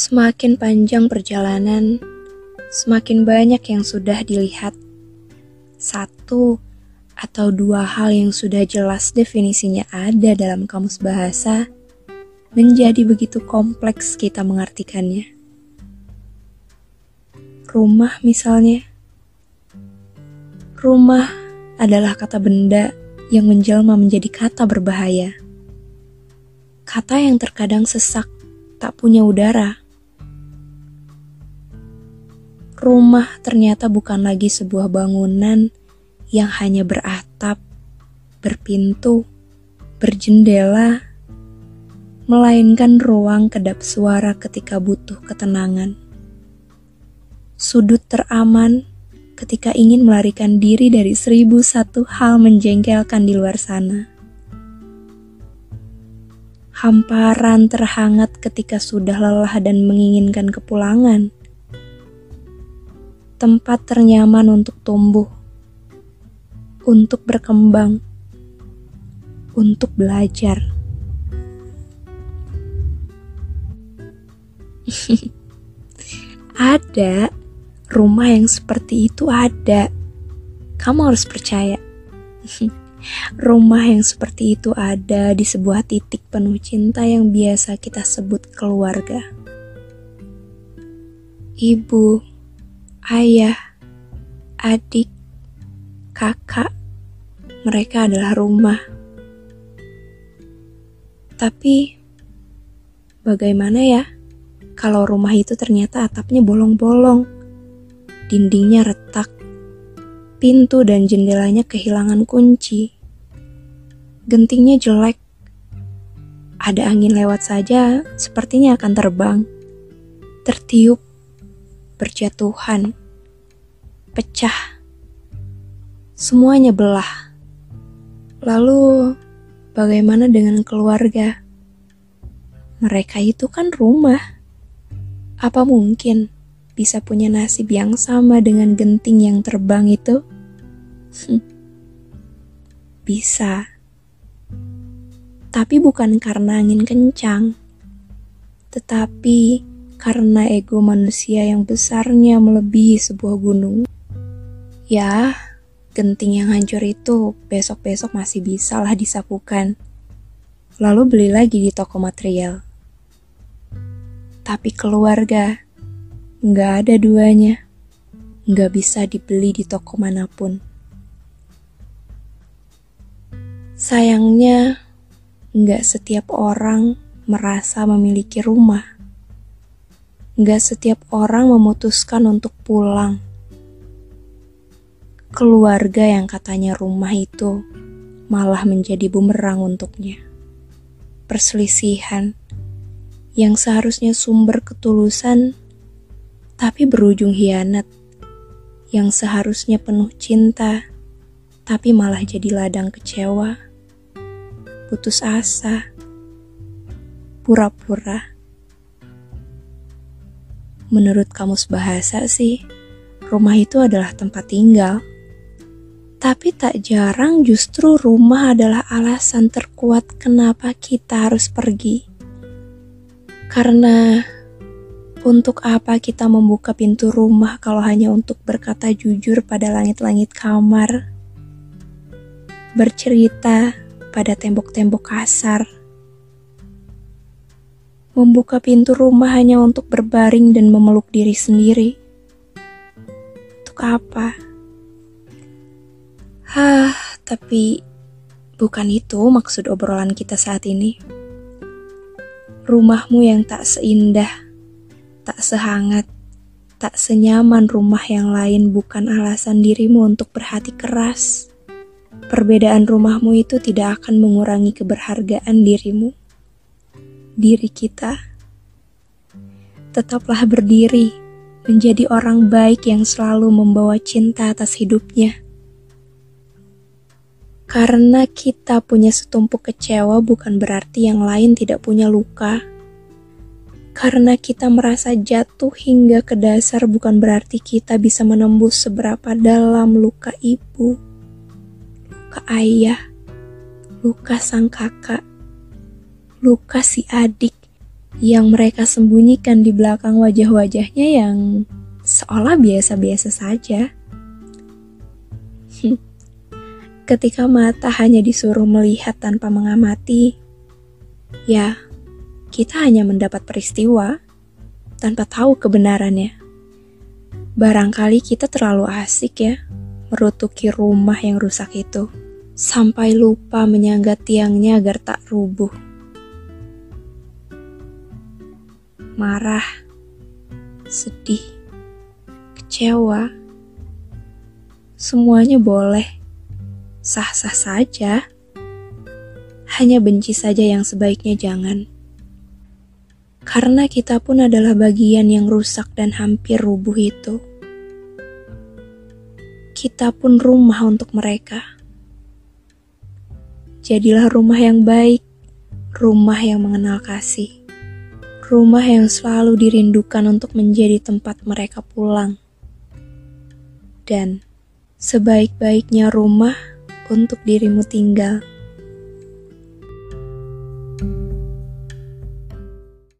Semakin panjang perjalanan, semakin banyak yang sudah dilihat. Satu atau dua hal yang sudah jelas definisinya ada dalam kamus bahasa menjadi begitu kompleks kita mengartikannya. Rumah misalnya. Rumah adalah kata benda yang menjelma menjadi kata berbahaya. Kata yang terkadang sesak, tak punya udara. Rumah ternyata bukan lagi sebuah bangunan yang hanya beratap, berpintu, berjendela, melainkan ruang kedap suara ketika butuh ketenangan. Sudut teraman ketika ingin melarikan diri dari seribu satu hal menjengkelkan di luar sana. Hamparan terhangat ketika sudah lelah dan menginginkan kepulangan tempat ternyaman untuk tumbuh, untuk berkembang, untuk belajar. ada rumah yang seperti itu ada. Kamu harus percaya. rumah yang seperti itu ada di sebuah titik penuh cinta yang biasa kita sebut keluarga. Ibu, ayah, adik, kakak, mereka adalah rumah. Tapi, bagaimana ya kalau rumah itu ternyata atapnya bolong-bolong, dindingnya retak, pintu dan jendelanya kehilangan kunci, gentingnya jelek, ada angin lewat saja, sepertinya akan terbang, tertiup, berjatuhan pecah. Semuanya belah. Lalu, bagaimana dengan keluarga? Mereka itu kan rumah. Apa mungkin bisa punya nasib yang sama dengan genting yang terbang itu? bisa. Tapi bukan karena angin kencang, tetapi karena ego manusia yang besarnya melebihi sebuah gunung. Ya, genting yang hancur itu besok-besok masih bisa lah disapukan. Lalu beli lagi di toko material. Tapi keluarga, nggak ada duanya. Nggak bisa dibeli di toko mana pun. Sayangnya, nggak setiap orang merasa memiliki rumah. Nggak setiap orang memutuskan untuk pulang keluarga yang katanya rumah itu malah menjadi bumerang untuknya. Perselisihan yang seharusnya sumber ketulusan, tapi berujung hianat, yang seharusnya penuh cinta, tapi malah jadi ladang kecewa, putus asa, pura-pura. Menurut kamus bahasa sih, rumah itu adalah tempat tinggal tapi tak jarang justru rumah adalah alasan terkuat kenapa kita harus pergi. Karena untuk apa kita membuka pintu rumah kalau hanya untuk berkata jujur pada langit-langit kamar? Bercerita pada tembok-tembok kasar. Membuka pintu rumah hanya untuk berbaring dan memeluk diri sendiri. Untuk apa? Hah, tapi bukan itu maksud obrolan kita saat ini. Rumahmu yang tak seindah, tak sehangat, tak senyaman rumah yang lain bukan alasan dirimu untuk berhati keras. Perbedaan rumahmu itu tidak akan mengurangi keberhargaan dirimu. Diri kita. Tetaplah berdiri, menjadi orang baik yang selalu membawa cinta atas hidupnya karena kita punya setumpuk kecewa bukan berarti yang lain tidak punya luka. Karena kita merasa jatuh hingga ke dasar bukan berarti kita bisa menembus seberapa dalam luka ibu, luka ayah, luka sang kakak, luka si adik, yang mereka sembunyikan di belakang wajah-wajahnya yang seolah biasa-biasa saja. Ketika mata hanya disuruh melihat tanpa mengamati, ya, kita hanya mendapat peristiwa tanpa tahu kebenarannya. Barangkali kita terlalu asik ya merutuki rumah yang rusak itu, sampai lupa menyangga tiangnya agar tak rubuh. Marah, sedih, kecewa, semuanya boleh, sah-sah saja. Hanya benci saja yang sebaiknya jangan. Karena kita pun adalah bagian yang rusak dan hampir rubuh itu kita pun rumah untuk mereka. Jadilah rumah yang baik, rumah yang mengenal kasih, rumah yang selalu dirindukan untuk menjadi tempat mereka pulang, dan sebaik-baiknya rumah untuk dirimu tinggal.